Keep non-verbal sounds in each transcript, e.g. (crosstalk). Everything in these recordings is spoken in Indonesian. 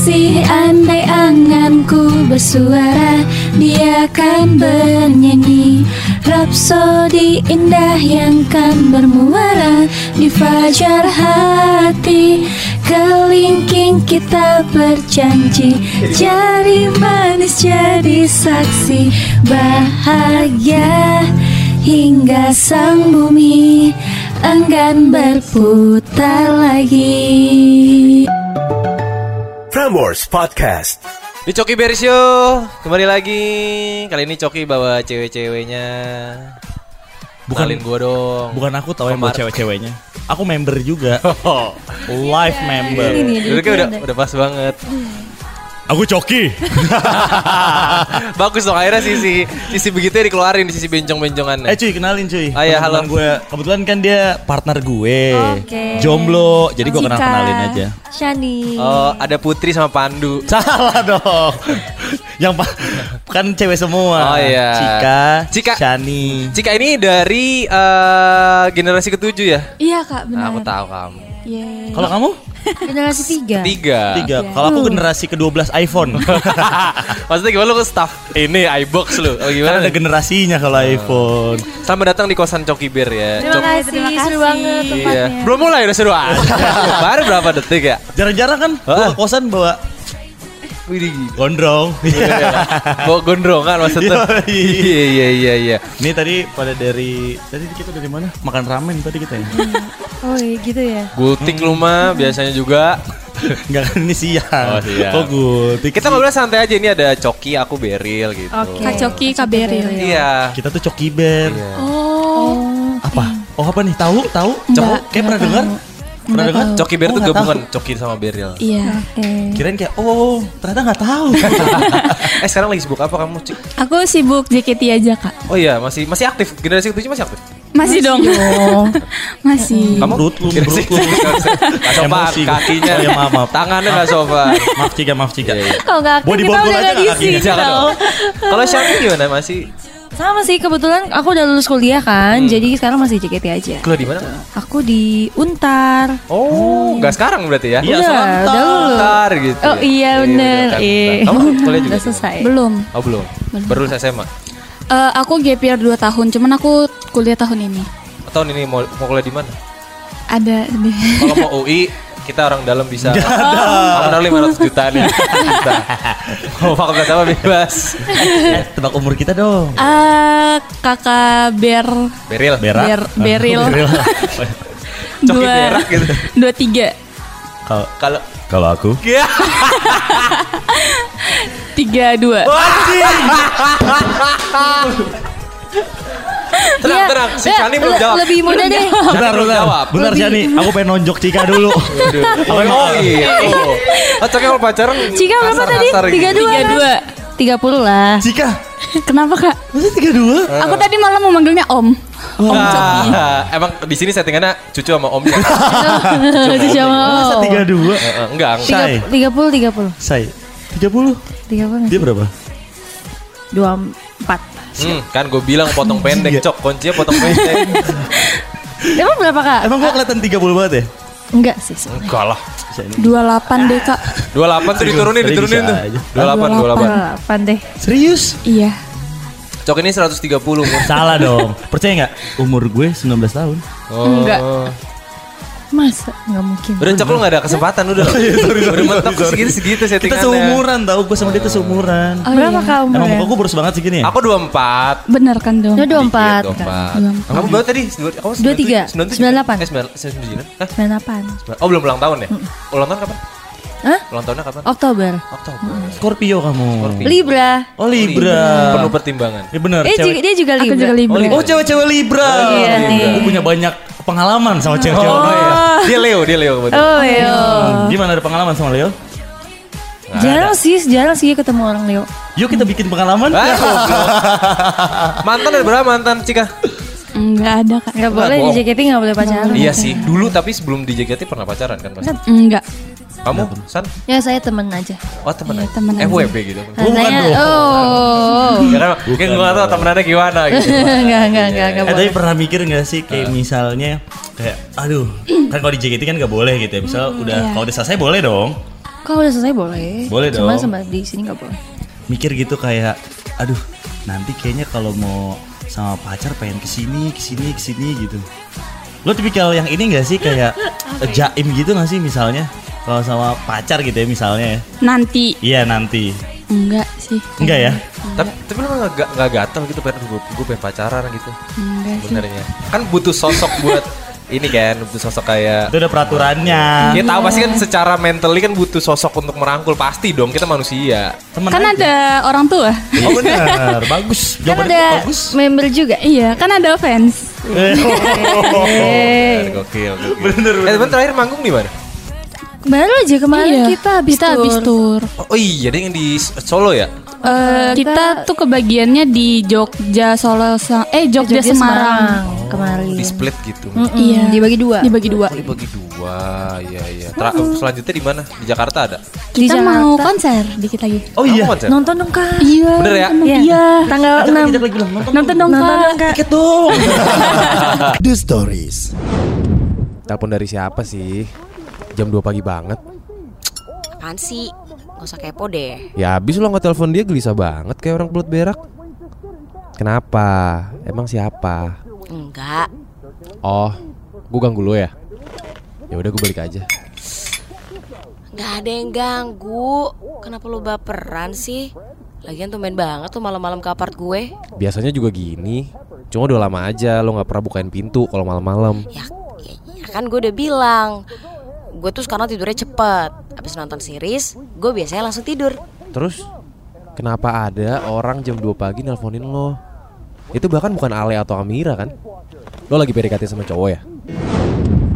saksi andai anganku bersuara Dia akan bernyanyi. Rapsodi indah yang kan bermuara Di fajar hati Kelingking kita berjanji. Jari manis jadi saksi Bahagia Hingga sang bumi enggan berputar lagi Prambors Podcast. Di Coki Bear Show kembali lagi. Kali ini Coki bawa cewek-ceweknya. Bukan- Kenalin gua dong. Bukan aku tahu yang Pemar- cewek-ceweknya. Aku member juga. (laughs) Live member. Duduknya udah udah pas banget. Aku coki. (laughs) Bagus dong akhirnya sisi sisi begitu dikeluarin di sisi bencong-bencongan. eh cuy, kenalin cuy. Ah, iya, halo. Gue. Kebetulan kan dia partner gue. Oke. Jomblo. Jadi gue kenal kenalin aja. Shani Oh, ada Putri sama Pandu. (laughs) Salah dong. yang pa- kan cewek semua. Oh, iya. Cika, Cika. Shani. Cika ini dari eh, generasi ketujuh ya? Iya kak Nah, benar aku tahu kamu. Yeay. Kalau kamu? Generasi tiga Tiga. Tiga. Kalau aku generasi ke-12 iPhone. (laughs) Maksudnya gimana lu ke staff ini iBox lu? Oh, kan gimana? ada generasinya kalau iPhone. Selamat datang di kosan Coki Bear ya. Terima Cok- kasih, Terima seru kasih. banget Iya. tempatnya Belum mulai udah seru aja. (laughs) Baru berapa detik ya? Jarang-jarang kan gua ke kosan bawa Widih. gondrong. (laughs) Bawa gondrong kan maksudnya. Yoi. Iya iya iya iya. Ini tadi pada dari tadi kita dari mana? Makan ramen tadi kita ya. Oh iya gitu ya Gultik lu mah biasanya juga. (laughs) Enggak kan ini siang. Oh, siang. Oh, gultik. Kita ngobrol santai aja ini ada Coki, aku Beril gitu. Oke. Kak Coki, Kak Beril Iya. Kita tuh coki bear. Iya. Oh Apa? Oh apa nih? Tahu? Tahu? Cok, kayak pernah dengar? Pernah dengar? Coki Bear Oh, tuh gabungan tahu. Coki sama Beril. Iya Kirain kayak oh ternyata nggak tahu. (laughs) eh sekarang lagi sibuk apa kamu, Cik? Aku sibuk JKT aja kak. Oh iya, masih masih aktif. Generasi ketujuh masih aktif. Masih dong. Masih. (laughs) Kamu? Menurut lu, lu. (laughs) Gak sopan, kakinya. Oh, iya, maaf, maaf. Tangannya gak sopan. maaf Cika, maaf Cika. Iya, iya. Kalau nggak kita udah aja nggak nggak di kakinya. sini Jangan tau. dong. Kalau Shani gimana? Masih Sama sih kebetulan aku udah lulus kuliah kan, jadi sekarang masih JKT aja. kuliah di mana? Aku di Untar. Oh, nggak sekarang berarti ya? Iya, udah, lulus. Bentar gitu. Oh iya bener. bentar, Iya. bentar. Kamu (laughs) kuliah juga? Udah selesai. Belum Oh belum. Baru lulus SMA. Eh, Aku gap year 2 tahun Cuman aku kuliah tahun ini Tahun ini mau mau kuliah di mana? Ada di Kalau mau UI (laughs) kita orang dalam bisa. Kamu naruh 500 juta nih. Mau fakultas apa bebas. Eh, tebak umur kita dong. Eh, Kakak Ber Beril. Berak. Ber, Beril (laughs) Coki Dua berak gitu. Dua tiga Kalau Kalau kalau aku Iya. (laughs) Tiga dua (laughs) (laughs) Tenang, Iya. tenang. Si Shani belum le- jawab. Lebih muda deh (laughs) Bentar, belum bentar. jawab. Bentar Shani, aku pengen nonjok Cika dulu. (laughs) Oh, oh gitu. Oh, Coki kalau pacaran Cika berapa tadi? kasar-kasar gitu. Tiga dua. Tiga dua. Tiga puluh lah. Cika, Kenapa kak? masa 32? Aku tadi malam mau manggilnya Om Ah, emang di sini settingannya cucu sama omnya. Itu sama. Masa 32? Eh, eh, enggak, enggak. Say, Tiga puluh, tiga puluh, say. 30? tiga puluh. Dia berapa? Dua empat. Hmm, kan gue bilang potong pendek, cok. Kuncinya potong pendek. (laughs) Emang berapa kak? Emang gua kelihatan 30 banget ya? Enggak sih. sebenarnya. Enggak lah. Bisa ini. 28 deh kak 28 tuh diturunin, diturunin tuh. aja. 28, 28. Delapan deh. Serius? Iya Cok ini 130 umur. Salah dong. Percaya nggak? Umur gue 19 tahun. Oh. Enggak. Masa? Enggak mungkin. Udah cok lu gak ada kesempatan udah. (laughs) Udah mentok segitu segitu Kita settingannya. seumuran tau, gue sama dia tuh seumuran. Oh, berapa iya. kak Emang muka gue boros banget segini ya? Aku 24. Bener kan dong Kak. 24. Kamu berapa tadi? Dua- Kamu Dua tiga. 97? Sembilan delapan. Eh 9 Hah? Sembilan delapan. Oh belum ulang tahun ya? Ulang tahun kapan? Hah? Ulang tahunnya kapan? Oktober. Oktober. Scorpio kamu. Scorpio. Libra. Oh Libra. Penuh pertimbangan. Ya bener. Eh cewek- juga, dia juga Aku Libra. juga Libra Oh, Oh cewek-cewek Libra. Iya nih. Gue punya banyak pengalaman sama cewek-cewek. Oh, iya. Dia Leo, dia Leo kebetulan. Oh iya. Hmm, Gimana ada pengalaman sama Leo? Jarang sih, jarang sih ketemu orang Leo. Yuk kita bikin pengalaman. Ah, goblok. mantan ada berapa mantan Cika? Enggak ada kak Gak boleh di. JKT gak boleh pacaran. Iya sih, dulu tapi sebelum di JKT pernah pacaran kan pasti. Enggak Kamu, San? Ya saya temen aja. Oh temen Iya, aja? temen aja. FWB gitu. Rasanya, dong. oh. (laughs) Ya kan, mungkin gue gak tau temenannya gimana gitu. (laughs) Enggak, enggak, enggak, enggak Eh boleh. tapi pernah mikir gak sih kayak misalnya kayak aduh kan kalau di JKT kan gak boleh gitu ya misal udah Iya. kalau udah selesai boleh dong Kalau udah selesai boleh. Boleh Cuma dong. sama di sini nggak boleh. Mikir gitu kayak, aduh nanti kayaknya kalau mau sama pacar pengen ke sini, ke sini, ke sini gitu. Lo tipikal yang ini gak sih kayak (laughs) eh, jaim gitu gak sih misalnya? Kalau sama pacar gitu ya misalnya ya. Nanti Iya nanti. enggak sih. Enggak ya? Tapi tapi lu nggak nggak gatel gitu pengen gue gue pengen pacaran gitu Enggak sebenarnya. Kan butuh sosok buat (laughs) ini kan butuh sosok kayak Itu udah peraturannya. Kita tahu pasti kan secara mentally kan butuh sosok untuk merangkul pasti dong kita manusia. Temen Kan aja. ada orang tua. Oh benar, bagus. Kan ada bagus. member juga. Iya, kan ada fans. Eh, (laughs) Gokil, gokil. Bener, bener. Eh, terakhir manggung di mana? Baru aja kemarin Iya, kita habis kita habis tour. tour. Oh, oh iya, dia yang di Solo ya? Eh, kita tuh kebagiannya di Jogja, Solo, eh Jogja, Semarang. kemarin. Di split gitu. Mm-mm, Iya. Dibagi dua. Dibagi dua. Oh, dibagi dua. Iya, iya. Tra- selanjutnya di mana? Di Jakarta ada? Di Kita Jakarta. mau konser dikit lagi. Oh iya. Konser? Nonton dong kak. Iya. Bener ya? Iya. Iya. Tanggal Ajak 6 lagi, lagi bilang nonton. Nonton dong Nonton Kak. dong kak. Tiket dong. (laughs) The Stories. Telepon dari siapa sih? Jam 2 pagi banget. Apaan sih? Gak usah kepo deh Ya habis lo nggak telepon dia gelisah banget kayak orang pelut berak. Kenapa? Emang siapa? Enggak Oh, gue ganggu lo ya? Ya udah gue balik aja. Gak ada yang ganggu Kenapa lu baperan sih? Lagian tumben banget tuh malam-malam ke apart gue Biasanya juga gini. Cuma udah lama aja lo nggak pernah bukain pintu kalau malam-malam. ya, ya, ya kan gue udah bilang Gue tuh sekarang tidurnya cepet Abis nonton series Gue biasanya langsung tidur Terus kenapa ada orang jam 2 pagi nelponin lo? Itu bahkan bukan Ale atau Amira kan? Lo lagi PDKT sama cowok ya?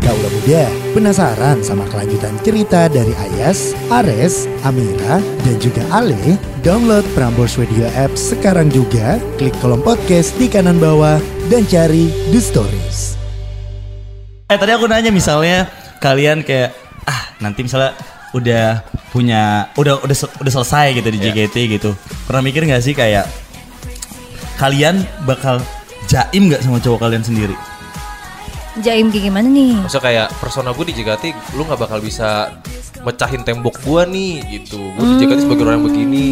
Kaulah muda, penasaran sama kelanjutan cerita dari Ayas, Ares, Amira, dan juga Ale? Download Prambors Radio App sekarang juga, klik kolom podcast di kanan bawah, dan cari The Stories. Eh tadi aku nanya misalnya kalian kayak ah nanti misalnya udah punya udah udah udah selesai gitu di JKT gitu. Pernah mikir nggak sih kayak kalian bakal jaim nggak sama cowok kalian sendiri? Jaim kayak gimana nih? Maksudnya kayak persona gue di JKT Lu gak bakal bisa mecahin tembok gue nih gitu Gue di JKT sebagai orang yang begini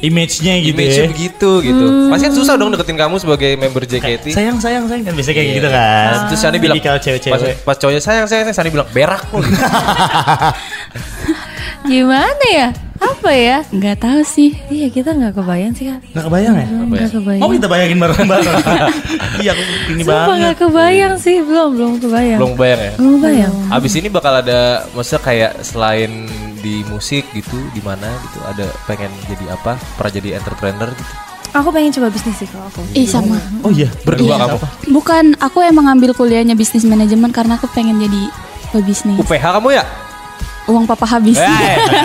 Image-nya gitu Image-nya ya. begitu gitu Pasti kan susah dong deketin kamu sebagai member JKT Sayang sayang sayang kan biasanya kayak Iya. gitu kan. Terus Shani bilang Tipikal pas, cewek-cewek. pas cowoknya sayang sayang sayang Shani bilang berak gitu. (laughs) Gimana ya? Apa ya? Enggak tahu sih. Iya kita nggak kebayang sih kak. Nggak kebayang ya? Nggak kebayang. Mau kita bayangin bareng-bareng. (laughs) Iya aku ini Sumpah banget. nggak kebayang sih belum belum kebayang. Belum bayang ya Belum kebayang. Abis ini bakal ada Maksudnya kayak selain di musik gitu di mana gitu ada pengen jadi apa pernah jadi entrepreneur gitu Aku pengen coba bisnis sih kalau aku. Ih sama. Oh iya, berdua Iya. kamu Bukan, aku emang ngambil kuliahnya bisnis manajemen karena aku pengen jadi pebisnis. UPH kamu ya Uang papa habis. Eh, (laughs)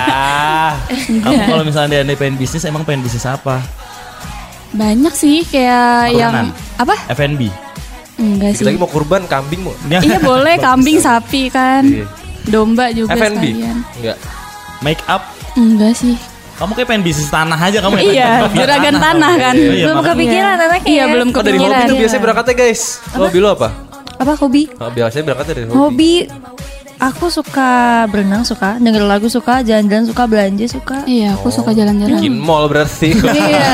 ah. Kamu kalau misalnya anda pengen bisnis emang pengen bisnis apa? Banyak sih kayak yang apa? F&B. Enggak sih. lagi mau kurban kambing mau Iya boleh (laughs) kambing, sapi kan. Iya. Domba juga F&B sekalian. enggak Make up. Enggak sih. Kamu kayak pengen bisnis tanah aja kamu ya? Iya, juragan tanah kan. Iya, belum makanya. kepikiran anaknya. Iya, ya. belum Oh dari hobi kepikiran. tuh biasanya berangkatnya guys Lo hobi lo apa? Apa hobi? Oh, biasanya berangkatnya dari hobi Hobi aku suka berenang suka, denger lagu suka, jalan-jalan suka, belanja suka. Iya, aku suka jalan-jalan. Bikin mall berarti (laughs) Iya.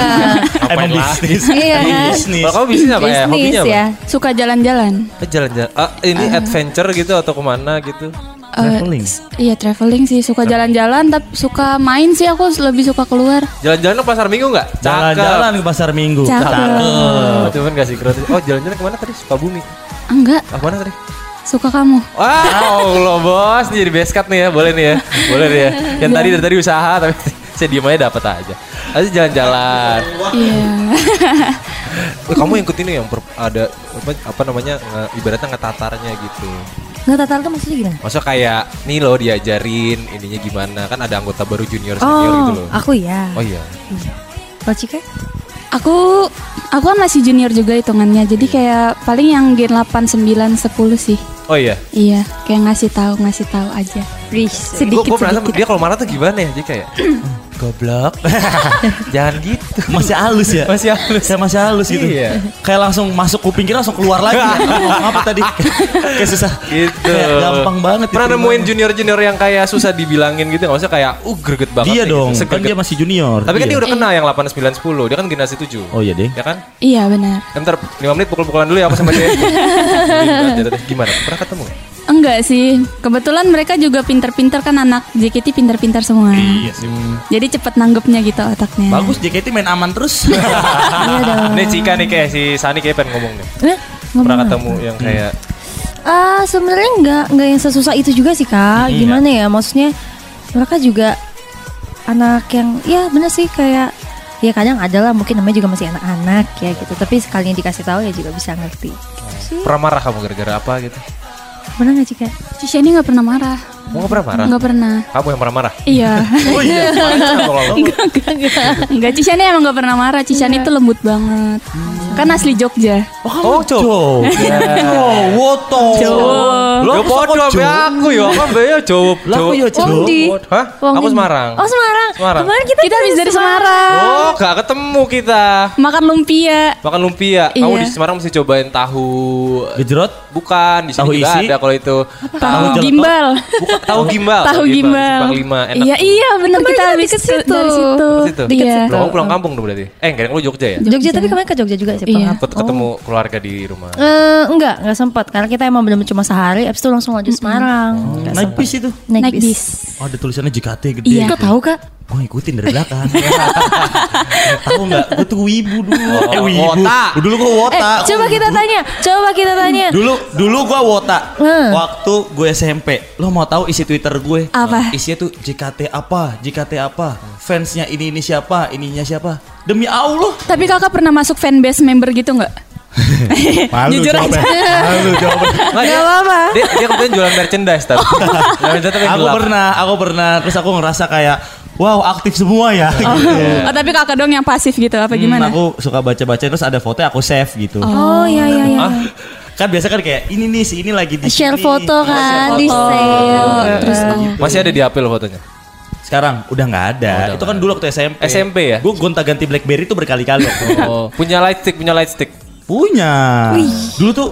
Emang lah bisnis. Iya. Emang bisnis. Kalau kamu bisnis apa ya? Bisnis Hobinya apa? ya. Suka jalan-jalan. Eh, Jalan-jalan ah, Ini adventure gitu atau ke mana gitu Eh, Traveling. Iya traveling sih suka jalan-jalan tapi suka main sih aku lebih suka keluar. Jalan-jalan ke pasar minggu nggak? Jalan-jalan ke pasar minggu. Cakep. Oh, cuman kasih gratis. Oh jalan-jalan ke mana tadi? Sukabumi. Enggak, Ah mana tadi? suka kamu. Wah, Allah bos, ini jadi best cut nih ya, boleh nih ya, boleh nih ya. Yang tadi dari tadi usaha tapi (laughs) saya diem aja dapat aja. Aja jalan-jalan. Iya. (laughs) Kamu yang ikut ini yang per- ada apa, apa namanya nge- ibaratnya ngetatarnya gitu. Tuh maksudnya gimana? Maksudnya kayak nih loh diajarin ininya gimana kan ada anggota baru junior senior gitu Oh, loh. aku ya. Oh iya. Kalau Cika? Aku Aku kan masih junior juga hitungannya. Jadi kayak paling yang gen 8, 9, 10 sih. Oh iya. Iya, kayak ngasih tahu, ngasih tahu aja. Riz. Sedikit Gue merasa dia kalau marah tuh gimana ya? Jadi kayak goblok. (laughs) Jangan gitu. Masih halus ya? Masih halus. Saya masih halus gitu. Iya. Kayak langsung masuk kuping kita langsung keluar lagi. (laughs) Ngomong apa tadi? Kayak susah. Gitu. Kayak gampang banget. Pernah nemuin junior-junior yang kayak susah dibilangin gitu nggak usah kayak uh greget banget. Dia dong, gitu. kan dia masih junior. Tapi kan Iya. dia udah kenal yang 8, 9, 10 Dia kan generasi 7 Oh iya deh. Ya kan? Iya benar. Ntar 5 menit pukul-pukulan dulu ya aku sama dia (laughs) Gimana? Pernah ketemu? Enggak sih. Kebetulan mereka juga pinter-pinter kan anak JKT pinter-pinter semua. Iya sih. Jadi cepet nanggepnya gitu otaknya. Bagus JKT main aman terus. (laughs) Iya dong. Nih Cika nih kayak si Sani kayak pengen ngomong nih Eh, ngomong Pernah apa? ketemu yang kayak Ah, sebenarnya nggak nggak yang sesusah itu juga sih kak. Gimana ya? Maksudnya mereka juga anak yang ya bener sih kayak ya kadang ada lah mungkin namanya juga masih anak-anak ya gitu. Tapi sekali dikasih tahu ya juga bisa ngerti. Pernah marah kamu gara-gara apa gitu? Pernah nggak sih kak? Cisha ini nggak pernah marah. Kamu gak pernah marah? Nggak pernah. Kamu yang pernah marah? Iya. (laughs) Oh iya Enggak, Cisha ini emang nggak pernah marah. Cisha ini tuh lembut banget. Kan asli Jogja. Oh Cowok. Oh, woto. Cowok. Lo podo sampe aku ya, kan bea jawab. Lah, aku ya, di. Hah? Aku. Semarang. Oh Semarang. Semarang. Kemarin kita, Kita habis dari Semarang. Oh, gak ketemu kita. Makan lumpia. Makan lumpia. Kamu Iya. di Semarang mesti cobain tahu Gejrot. Bukan, di sini Tahu juga isi? ada kalau itu. Tahu gimbal. Bukan, tahu gimbal. Tahu gimbal. Simpang 5 enak. Iya iya benar kita habis ke- situ. dari situ. Ke situ? Iya. Loh, kamu pulang kampung dong berarti. Eh, enggak, lu Jogja ya? Jogja tapi kemarin ke Jogja juga sih. Iya. Ketemu keluarga di rumah. Eh, enggak, enggak sempat karena kita emang benar cuma sehari, abis itu langsung lanjut Semarang. Nggak Naik bis itu. Naik, bis. Oh, ada tulisannya JKT gede. Iya. gitu. Kok tahu kak? Gue ngikutin dari belakang. (laughs) tahu nggak? Gue tuh wibu dulu. eh wibu. wota. Dulu gue wota. Eh, coba kita tanya, coba kita tanya. Dulu dulu gue wota. Hmm. Waktu gue SMP. Lo mau tahu isi Twitter gue? Apa? Isinya tuh JKT apa? JKT apa? Fansnya ini ini siapa? Ininya siapa? Demi Allah. Tapi kakak pernah masuk fanbase member gitu nggak? (laughs) Jujur aja. Malu jawabnya. Nggak, dia, apa-apa. Dia, dia kemudian jualan merchandise tapi. (laughs) merchandise tapi yang Aku gelap. pernah, aku pernah. Terus aku ngerasa kayak, wow aktif semua ya. gitu. Oh, tapi kakak dong yang pasif gitu apa Hmm, gimana? aku suka baca-baca terus ada foto aku save gitu. Oh iya iya iya. Hah? Kan biasa kan kayak ini nih si ini lagi di Share sini. foto kan, di foto. save. Terus oh. Masih ada di apel fotonya. Sekarang udah nggak ada. Oh, udah itu kan dulu waktu SMP. SMP ya? Gue gonta-ganti BlackBerry itu berkali-kali. Oh, punya light stick, punya light stick. Punya. Dulu tuh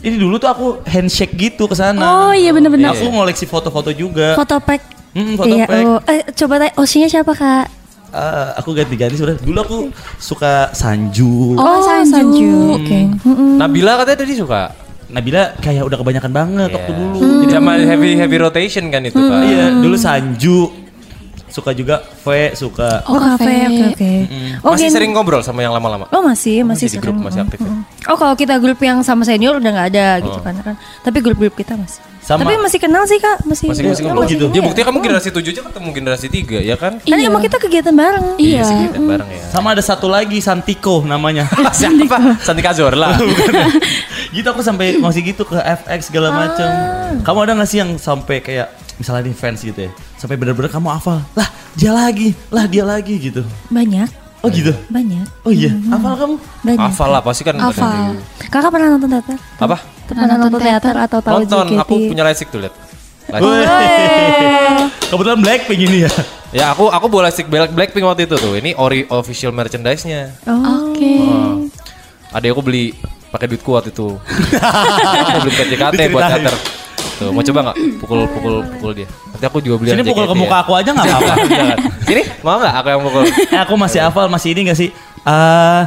ini dulu tuh aku handshake gitu ke sana. Oh iya bener-bener. Aku ngoleksi foto-foto juga. Foto pack. Hmm, foto iya, pack. oh. Eh, coba tanya, Osinya siapa kak? Eh, aku ganti-ganti sebenarnya. Dulu aku suka Sanju. Oh, Sanju. Oke. Nabila katanya tadi suka. Nabila kayak udah kebanyakan banget waktu dulu. Jadi sama heavy heavy rotation kan itu kan. Iya, dulu Sanju. Suka juga V, suka Oh, kafe, oke oke. Oh, Masih gen- sering ngobrol sama yang lama-lama. Oh masih, masih Masih di sering. grup, masih aktif ya? Mm, mm. Oh kalau kita grup yang sama senior udah nggak ada gitu kan kan. Tapi grup-grup kita masih. Sama- Tapi masih kenal sih kak, masih. Masih masih ya, ngobrol. masih gitu. Ya ya. buktinya kamu generasi 7 aja ketemu generasi 3 ya kan? Kan Iya. emang kita kegiatan bareng. Iya. sih, kita bareng ya. sama ada satu lagi Santiko namanya. (laughs) Siapa? Santika Zorla. (laughs) gitu aku sampai masih gitu ke FX segala macem. Kamu ada gak sih yang sampai kayak misalnya di fans gitu ya, sampai bener-bener kamu hafal, lah dia lagi, lah dia lagi gitu. Banyak, Oh gitu. banyak, Oh iya, hafal kamu? banyak. Hafal lah pasti kan. Hafal. di- Kakak pernah nonton teater? Apa? Pernah nonton teater atau tahu Nonton, JKT? aku punya stick tuh lihat. (laughs) Kebetulan Blackpink ini ya. Ya aku aku bawa light stick Black Blackpink waktu itu tuh. Ini ori official merchandise-nya. Oh. Oke. Oh. Ada aku beli pakai duitku waktu itu. (laughs) aku beli tiket JKT buat teater. Tuh, mau coba nggak pukul pukul pukul dia? Nanti aku juga beli Sini pukul ke muka ya. aku aja gak apa-apa. Jangan. Sini, mau nggak aku yang pukul? eh, aku masih hafal, masih ini gak sih? Ah,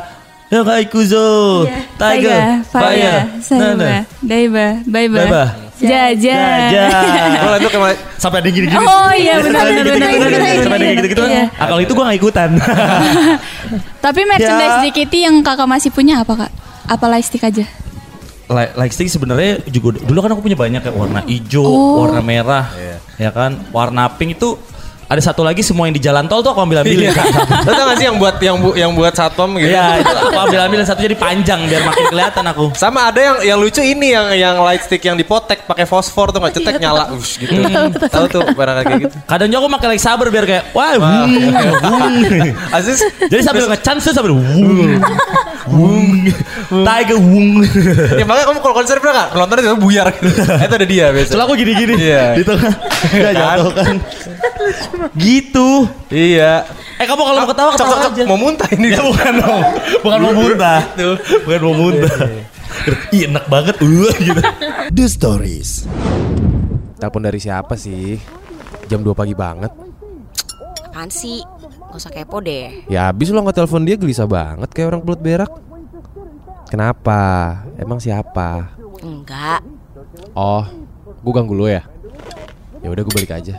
Yokai Kuzo, Tiger, Fire, Saiba, nah. Daiba, Baiba, Baiba. Jaja. Jaja. Kalau itu Sampai ada gini-gini. Oh iya benar benar benar. Sampai ada gitu-gitu. Iya. Ah, kalau itu gue gak ikutan. (laughs) Tapi merchandise Ya. JKT yang kakak masih punya apa kak? Apa lightstick aja? Light, light stick sebenarnya juga dulu kan aku punya banyak kayak warna hijau, Oh. warna merah, ya kan, warna pink itu ada satu lagi semua yang di jalan tol tuh aku ambil ambil. Iya. (laughs) Lo tau gak sih yang buat yang bu- yang buat satpam gitu? Iya, itu aku ambil ambil satu jadi panjang biar makin kelihatan aku. Sama ada yang yang lucu ini yang yang light stick yang dipotek pakai fosfor tuh nggak cetek nyala, Ush, gitu. Tahu tuh barang kayak gitu. Kadang juga aku pakai like saber biar kayak wah. (laughs) Aziz, Jadi sambil ngechance tuh sambil wung, wung, tiger wung. (laughs) ya makanya kamu kalau konser pernah nggak? Penontonnya itu buyar gitu. itu ada dia biasa. Setelah aku gini-gini Iya. di tengah. Gak jatuh kan. Gitu. Iya. Eh kamu kalau mau ketawa Cok, ketawa cok, cok. aja. Mau muntah ini. Ya bukan dong. Bukan mau muntah. Bukan mau muntah. Ih enak banget. Uh, gitu. The Stories. Telepon dari siapa sih? Jam 2 pagi banget. Apaan sih? Gak usah kepo deh. Ya abis lo nggak telepon dia gelisah banget kayak orang pelut berak. Kenapa? Emang siapa? Enggak. Oh, gue ganggu lo ya? Ya udah gue balik aja.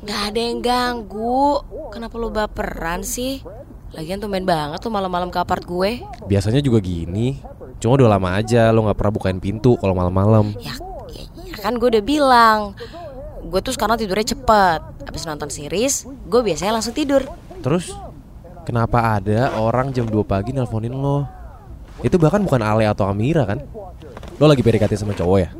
Gak ada yang ganggu. Kenapa lu baperan sih? Lagian tumben banget tuh malam-malam ke apart gue. Biasanya juga gini. Cuma udah lama aja lo nggak pernah bukain pintu kalau malam-malam. Ya, ya, ya kan gue udah bilang. Gue tuh sekarang tidurnya cepet. Abis nonton series, gue biasanya langsung tidur. Terus kenapa ada orang jam 2 pagi nelponin lo? Itu bahkan bukan Ale atau Amira kan? Lo lagi PDKT sama cowok ya?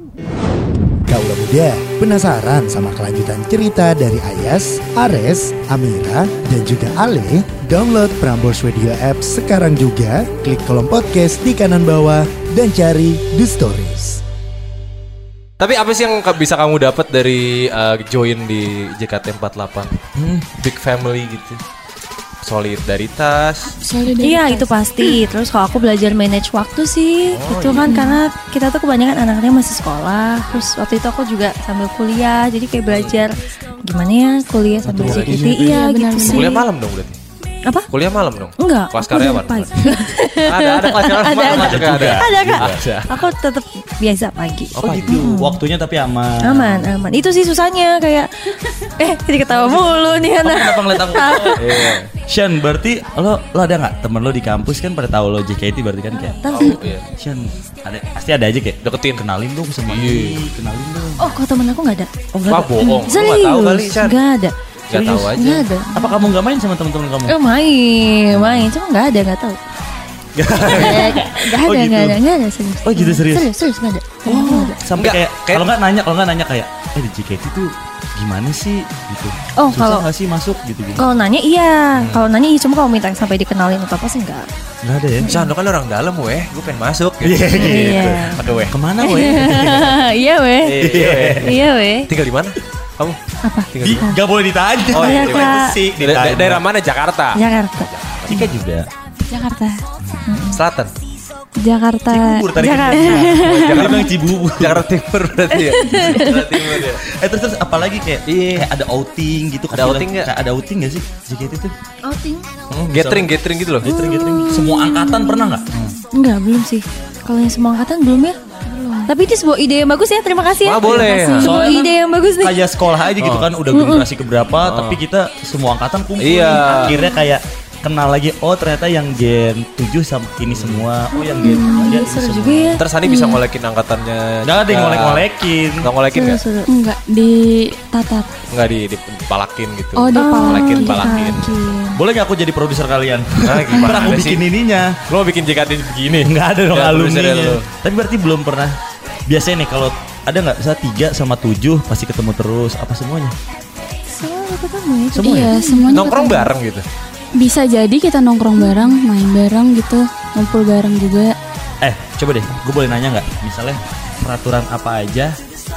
Kaulah muda, penasaran sama kelanjutan cerita dari Ayas, Ares, Amira, dan juga Ale? Download Prambors Radio App sekarang juga, klik kolom podcast di kanan bawah, dan cari The Stories. Tapi apa sih yang bisa kamu dapat dari uh, join di JKT48? Big family gitu. Solidaritas. Iya itu pasti. Terus kalau aku belajar manage waktu sih, Oh, itu iya. kan karena kita tuh kebanyakan anak-anaknya masih sekolah. Terus waktu itu aku juga sambil kuliah, jadi kayak belajar gimana ya kuliah sambil JKT. Iya gitu sih. Kuliah malam dong berarti. Apa? Kuliah malam dong. Enggak. Kelas karyawan. (laughs) ada ada kelas karyawan Ada, malam ada. juga ada. Ada kak. Ada. Aku tetap biasa pagi. Oh gitu. Waktunya tapi aman. Aman, aman. Itu sih susahnya kayak eh jadi ketawa mulu nih anak. Kenapa ngeliat aku? (laughs) Iya. Shan, berarti lo lo ada nggak temen lo di kampus kan pada tahu lo JKT berarti kan kayak Tahu. Iya. Shan ada pasti ada aja kayak Deketin. kenalin dong sama ini, kenalin dong. Oh, kalau temen aku nggak ada. Oh nggak Wah ada. bohong. Serius? nggak tahu kali Chan. Nggak ada. Gak tahu aja. Nggak ada. Apa kamu nggak main sama teman-teman kamu? Eh main, main, cuma nggak ada, nggak tahu. (laughs) Nggak ada, Oh, gitu. nggak ada, nggak ada serius. Oh, gitu, serius? Serius, serius nggak ada. Oh, sampai Nggak, kayak, kayak- kalau nggak nanya, kalau nggak nanya kayak, eh di JKT tuh gimana sih gitu? Oh, Susah kalau- nggak sih masuk gitu gitu? Kalau nanya iya, kalau nanya iya, cuma kalau minta sampai dikenalin atau apa sih enggak. Nggak ada ya? Chan, lo kan orang dalam weh. Gue pengen masuk. Iya gitu. Iya. Aduh weh. Ke mana (laughs) weh? Iya weh, Iya, weh. iya weh. Tinggal di mana? Kamu? Apa? Tinggal Di, gak boleh ditanya. Oh, iya, Itu Kak. sih Da- daerah mana? Jakarta. Jakarta, Cika juga. Jakarta, Selatan. Jakarta, Cibubur tadi kan. Jakarta. Jangan bilang Cibubur. (laughs) Jakarta Timur berarti ya. Jakarta Timur ya. Eh terus terus apalagi kayak Iya. kayak ada outing gitu. Ada outing nggak? Kayak ada outing nggak sih JKT tuh? Outing? Hmm, gathering, gathering gitu loh. Gathering gathering. Semua angkatan pernah nggak? Enggak, belum sih. Kalau yang semua angkatan belum ya? Tapi ini sebuah ide yang bagus ya. Terima kasih ya. Ah, boleh. Kasih. Sebuah Soalnya ide yang bagus nih. Kayak sekolah aja gitu kan udah generasi keberapa tapi kita semua angkatan kumpul. Iya. Akhirnya kayak kenal lagi oh ternyata yang gen 7 sama ini semua. Oh yang gen 3 Iya, ini seru semua. juga ya. Ntar Sani bisa ngolekin angkatannya. Nggak ada yang ngolek-ngolekin. Nggak ngolekin Seru, nggak? seru. Enggak di tatat. Nggak di, dipalakin gitu. Oh, di Ngolekin, palakin. palakin. Boleh nggak aku jadi produser kalian? Nah, (laughs) gimana aku sih? bikin ininya. Lo bikin JKT begini? Nggak ada dong Nggak, produsernya alumni. lu. Tapi berarti belum pernah. Biasanya nih kalau ada nggak bisa tiga sama tujuh pasti ketemu terus apa semuanya? Selalu ketemu ya. Semua iya, ya? semuanya Nongkrong ketemu. bareng gitu. Bisa jadi kita nongkrong bareng, main bareng gitu, ngumpul bareng juga. Eh, coba deh, gue boleh nanya nggak? Misalnya peraturan apa aja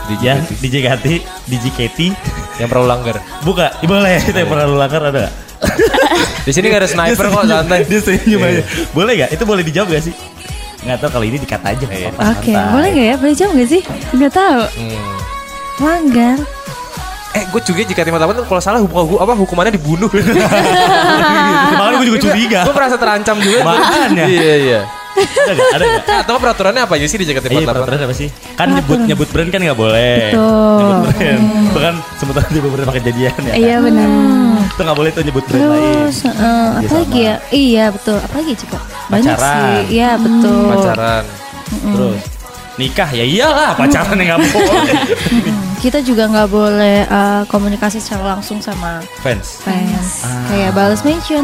Di (laughs) yang JKT. di JKT, di JKT, Yang pernah langgar. buka, ya (laughs) boleh, itu yang pernah lu langgar ada? Di sini nggak ada sniper (laughs) kok santai. Dia senyum aja. Boleh nggak? Itu boleh dijawab gak sih? Nggak tahu kalau ini dikat aja. Iya. Oke, santai. boleh nggak ya? Boleh jawab nggak sih? Nggak tahu. Hmm. Langgar. Eh, gue juga JKT48 tuh kalau salah hukum, hu- apa hukumannya dibunuh. (laughs) Makanya gue juga curiga. gue merasa terancam juga. Makanya. Iya iya. Ada nggak? Ada? Eh, Atau peraturannya apa aja sih di Iya, JKT48? peraturan apa sih? Kan nyebut nyebut brand kan nggak boleh. Betul. Nyebut brand. Bahkan sementara di beberapa kejadian ya. Iya benar. Itu nggak boleh tuh nyebut brand lain. Terus, eh, apa Kerjasama. lagi ya? Iya betul. Apa lagi coba? Banyak Pacaran. sih. Iya betul. Pacaran. Terus nikah ya iyalah pacaran yang nggak boleh. (laughs) Kita juga nggak boleh uh, komunikasi secara langsung sama Fans. fans. Kayak balas mention,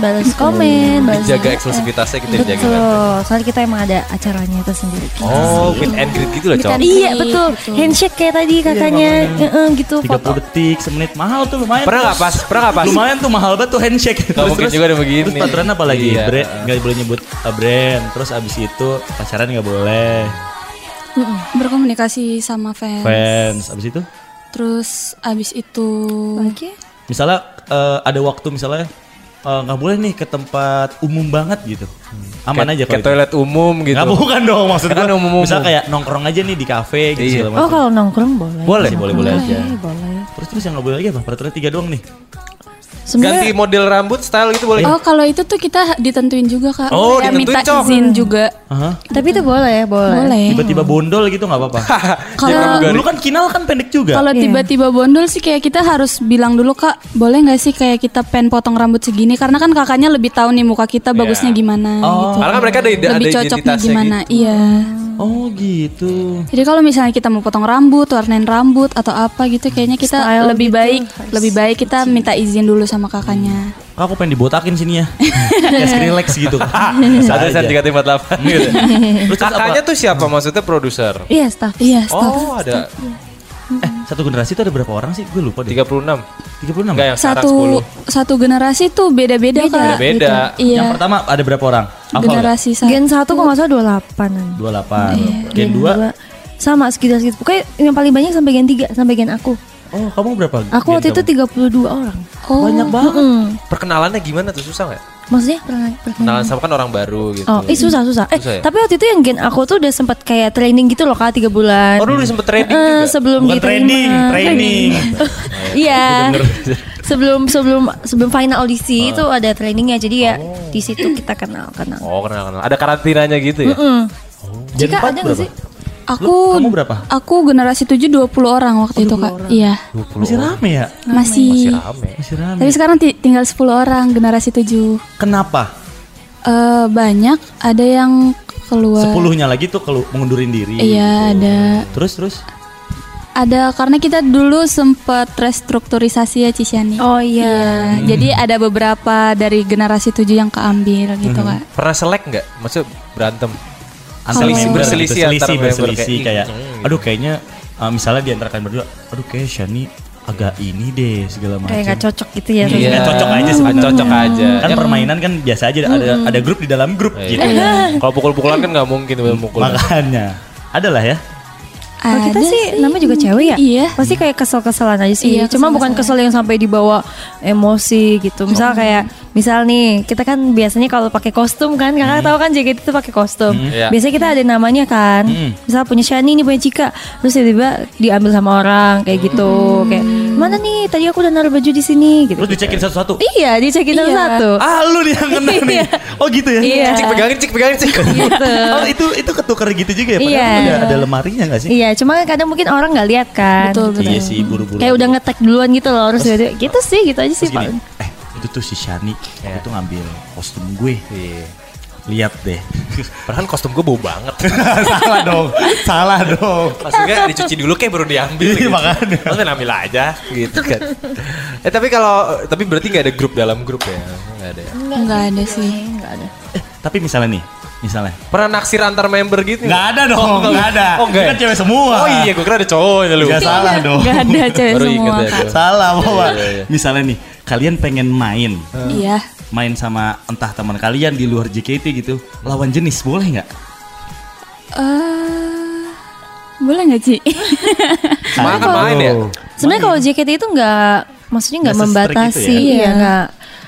balas komen, balas Dijaga eksklusivitasnya kita dijaga kan. Betul. Soalnya kita emang ada acaranya itu sendiri. Oh, meet and greet gitu loh, and Iya Gitu. betul. Handshake kayak tadi kakaknya, Heeh, gitu 30 foto. detik, semenit mahal tuh lumayan. Pernah nggak pas? Pernah nggak pas? Lumayan tuh mahal banget tuh handshake. Nggak mungkin juga ada begini. Terus pacaran apa lagi? Iya. Brand, nggak boleh nyebut uh, brand. Terus abis itu pacaran nggak boleh. Berkomunikasi sama fans. Fans. Abis itu, Terus abis itu Lagi? misalnya uh, ada waktu misalnya uh, nggak boleh nih ke tempat umum banget gitu. Aman aja Kayak- kalau itu. toilet umum gitu. Nggak bukan dong maksud Kan gua. umum-umum. Misal kayak nongkrong aja nih di kafe gitu Iya. Oh kalau nongkrong boleh. Boleh? Masih boleh-boleh aja. Boleh. Terus terus yang nggak boleh lagi apa? Peraturan tiga doang nih. Ganti Sebenarnya model rambut style gitu boleh. Oh kalau itu tuh kita ditentuin juga kak Oh, ditentuin, minta Cok. izin juga Aha. tapi itu boleh, boleh. Boleh Tiba-tiba bondol gitu nggak apa-apa. (laughs) Kalau Dulu kan kinal kan pendek juga. kalau Iya. tiba-tiba bondol sih kayak kita harus bilang dulu kak Boleh nggak sih kayak kita pengen potong rambut segini Karena kan kakaknya lebih tahu nih muka kita bagusnya gimana gitu Karena kan mereka ada, ada Lebih cocoknya gimana gitu. Iya Oh gitu. Jadi kalau misalnya kita mau potong rambut, warnain rambut atau apa gitu, kayaknya kita Style lebih gitu baik, harus lebih baik kita minta izin dulu sama kakaknya. Kak, aku pengen dibotakin sini ya. (laughs) Kayak Skrillex gitu. (laughs) Satu sen tiga tiga delapan gitu. Terus Kakaknya tuh siapa? Maksudnya produser. Iya, staff. Iya, staff. Oh, ada Eh, satu generasi itu ada berapa orang sih? Gue lupa deh. 36. 36. Enggak yang Satu 10. satu generasi tuh beda-beda kak. Beda-beda. gitu. Iya. Yang pertama ada berapa orang? Hafal generasi satu. Gen 1 kok nggak salah 28-an. 28. Gen 2. dua, sama sekitar segitu. Pokoknya yang paling banyak sampai gen 3, sampai gen aku. Oh, kamu berapa? Aku waktu itu kamu? 32 orang. Oh, banyak banget. Mm. Perkenalannya gimana tuh susah nggak? Maksudnya pernah, pernah. Kenalan sama kan orang baru gitu. Oh, ih susah susah. Eh, Susah ya? tapi waktu itu yang gen aku tuh udah sempat kayak training gitu loh Kak, 3 bulan. Oh, dulu udah sempet training Eh, juga? sebelum Bukan diterima. training, training. (laughs) Iya. sebelum sebelum sebelum final audisi itu ada trainingnya. Jadi ya di situ kita kenal kenal. Oh, kenal kenal. Ada karantinanya gitu ya? Mm. Gen Jika 4 ada nggak berapa? sih? Aku Lu- kamu berapa? Aku generasi 7 20 orang waktu itu kak. Iya. Masih rame ya? Masih. Masih rame. Masih rame. Tapi sekarang ti- tinggal 10 orang generasi 7 Kenapa? Eh banyak ada yang keluar. Sepuluhnya lagi tuh kalau mengundurin diri. Iya ada. Terus terus. Ada karena kita dulu sempat restrukturisasi ya Cisiani. Oh iya. Jadi ada beberapa dari generasi 7 yang keambil gitu Mhm. kak. Pernah selek nggak? Maksudnya berantem? Antar Selisih- member, berselisih antar berselisih, member berselisih kayak, kayak, "Hmm," aduh kayaknya uh, misalnya di antara kalian berdua, aduh kayak Shani agak ini deh segala macam. Kayak nggak cocok gitu ya. Iya, terus. cocok aja sebenarnya. Cocok aja. Kan Ya, permainan kan biasa aja ada ada grup di dalam grup Iya. gitu. Kalau pukul-pukulan kan nggak mungkin mukul. Makanya ada lah ya. Kalau kita Ada sih namanya juga cewek ya. Iya. Pasti kayak kesel-keselan aja sih. Iya, Cuma bukan kesel yang sampai dibawa emosi gitu. Misal kayak misal nih kita kan biasanya kalau pakai kostum kan kakak tahu kan JKT itu pakai kostum. Iya. Biasanya kita ada namanya kan. Hmm. Misal punya Shani ini punya Cika. Terus tiba-tiba diambil sama orang kayak gitu. Kayak mana nih tadi aku udah naruh baju di sini gitu. Terus dicekin satu-satu. Iya, dicekin Iya. satu. Ah lu yang kena nih. Iya. Oh gitu ya. Iya. Cik pegangin, cik pegangin, cik. Gitu. (laughs) Oh itu itu ketukar gitu juga ya. Padahal Iya. udah ada lemarinya gak sih? Iya, cuma kadang mungkin orang nggak lihat kan. Betul, betul. Iya sih buru-buru. Kayak udah ngetek duluan gitu loh, harus gitu, gitu sih, gitu aja sih Pak. eh itu tuh si Shani Iya. itu ngambil kostum gue. Iya. Lihat deh. Padahal kostum gue bau banget. (laughs) salah dong. Salah dong. Maksudnya dicuci dulu kayak baru diambil Iya, gitu. makanya. Maksudnya ambil aja gitu kan. Eh tapi kalau tapi berarti nggak ada grup dalam grup ya? Nggak ada. ya? Enggak ada sih. Enggak ada. Eh, tapi misalnya nih, misalnya. Pernah naksir antar member gitu? Nggak ada dong, nggak ada. Oh enggak. Ini kan cewek semua. Oh iya, gue kira ada cowoknya lu. Nggak salah dong. Enggak ada cewek Baru semua ya. Salah bawa. Iya, iya. Misalnya nih, kalian pengen main, Iya. Main sama entah teman kalian di luar JKT gitu, lawan jenis boleh nggak? Eh, boleh nggak Ci? (laughs) Makan kan main ya? Sebenarnya kalau JKT itu nggak, maksudnya nggak membatasi, itu ya? iya Iya. nggak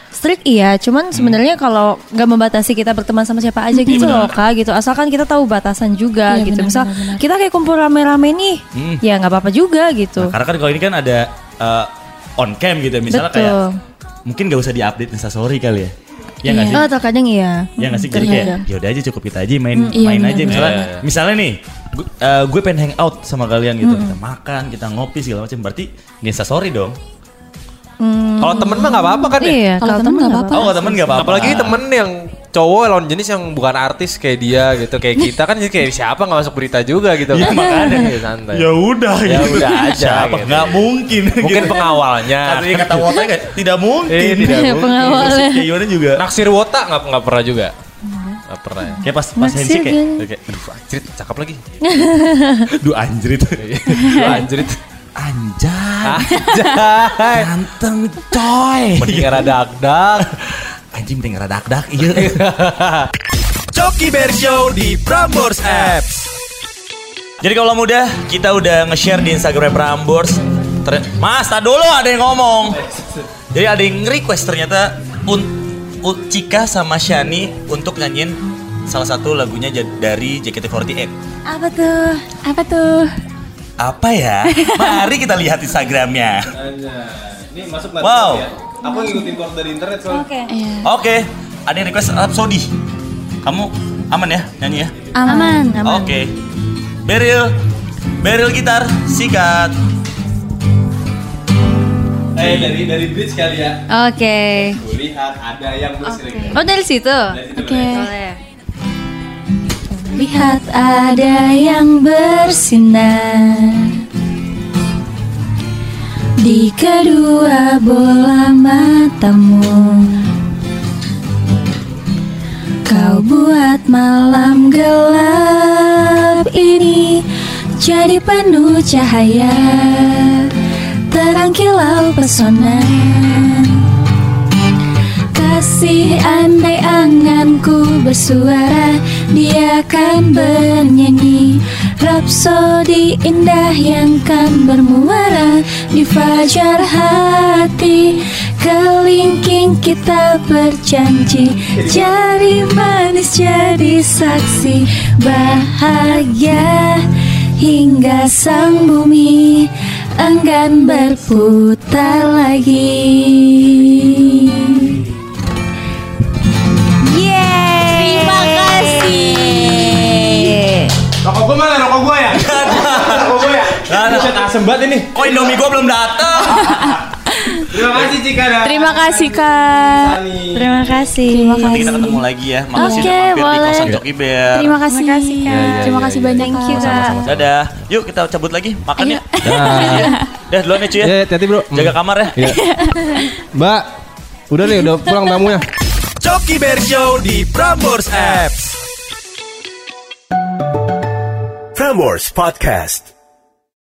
strict iya. Cuman sebenarnya kalau nggak membatasi kita berteman sama siapa aja gitu loh kak, gitu. Asalkan kita tahu batasan juga Iya, gitu. benar, Misal benar, benar. kita kayak kumpul rame-rame nih, Hmm. ya nggak apa-apa juga gitu. Nah, karena kan kalau ini kan ada uh, on cam gitu, ya. misalnya Betul. kayak mungkin gak usah diupdate instastory kali ya. Ya nggak Iya. sih? Oh, terkadang iya. Ya nggak sih jadi kayak Terkadang. yaudah aja cukup kita aja main iya, main benar, aja misalnya Iya, iya. misalnya nih gue, uh, gue pengen hang out sama kalian gitu kita makan kita ngopi segala macam berarti nggak insta story dong Hmm, Kalau temen mah nggak apa-apa kan ya? Iya, Kalau temen nggak apa-apa. oh kalau temen nggak apa-apa Apalagi temen yang cowok lawan jenis yang bukan artis kayak dia gitu kayak kita kan jadi kayak siapa nggak masuk berita juga gitu Iya, makanya. Ya, santai Ya udah Ya gitu. udah aja, Siapa? gitu. Nggak mungkin. mungkin gitu. pengawalnya Katanya kata Wota kayak tidak mungkin. Eh, tidak (laughs) mungkin. Pengawalnya. Gimana juga. naksir wota nggak nggak pernah juga nggak pernah ya Kayak pas pas handshake kayak, kayak Aduh anjrit cakep lagi (laughs) duh anjrit. (laughs) Aduh, anjrit Anjay. Anjay Ganteng coy. Mending era dak Anjing penting dak-dak iya. (laughs) Coki Bear Show di Prambors Apps. Jadi kalau muda kita udah nge-share di Instagram Prambors. Ter- Mas, tak dulu ada yang ngomong. Jadi ada yang request ternyata un- un- Cika sama Shani untuk nyanyiin salah satu lagunya dari JKT48. Apa tuh? Apa tuh? Apa ya? (laughs) Mari kita lihat Instagramnya. Ini masuk Wow. Aku ngikutin chord dari internet soalnya Oke. Iya. Oke, ada yang request Rhapsody. Kamu aman ya nyanyi ya? Aman, aman. Oke. Beril, Beril gitar, sikat. Eh dari dari bridge kali ya Oke. Lihat ada yang bersih Oh dari situ. Oke. Boleh. Lihat ada yang bersinar di kedua bola matamu. Kau buat malam gelap ini jadi penuh cahaya, terang kilau pesona. Kasih andai anganku bersuara Dia kan bernyanyi Rapsodi indah yang kan bermuara Di fajar hati Kelingking kita berjanji Jadi manis jadi saksi Bahagia hingga sang bumi enggan berputar lagi. Rokok gue mana rokok gue ya? rokok gue ya? Ada. Buset asem banget ini Kok Indomie gua belum datang? (laughs) Terima kasih Cika dah Terima kasih kak. Terima kasih. Nanti kita ketemu lagi ya. Makasih Oke, udah mampir di boleh. kosan Coki Bear. Terima kasih. Terima kasih, Kak. Terima kasih banyak Thank you, kak. Kak. Dadah. Yuk kita cabut lagi. Makan ya. Iya. Dah duluan ya cuy ya. Ya, hati-hati bro. Jaga kamar ya. Iya. Mbak, udah nih, udah pulang tamunya. Coki Bear Show di Prambors Apps. Prambors Podcast.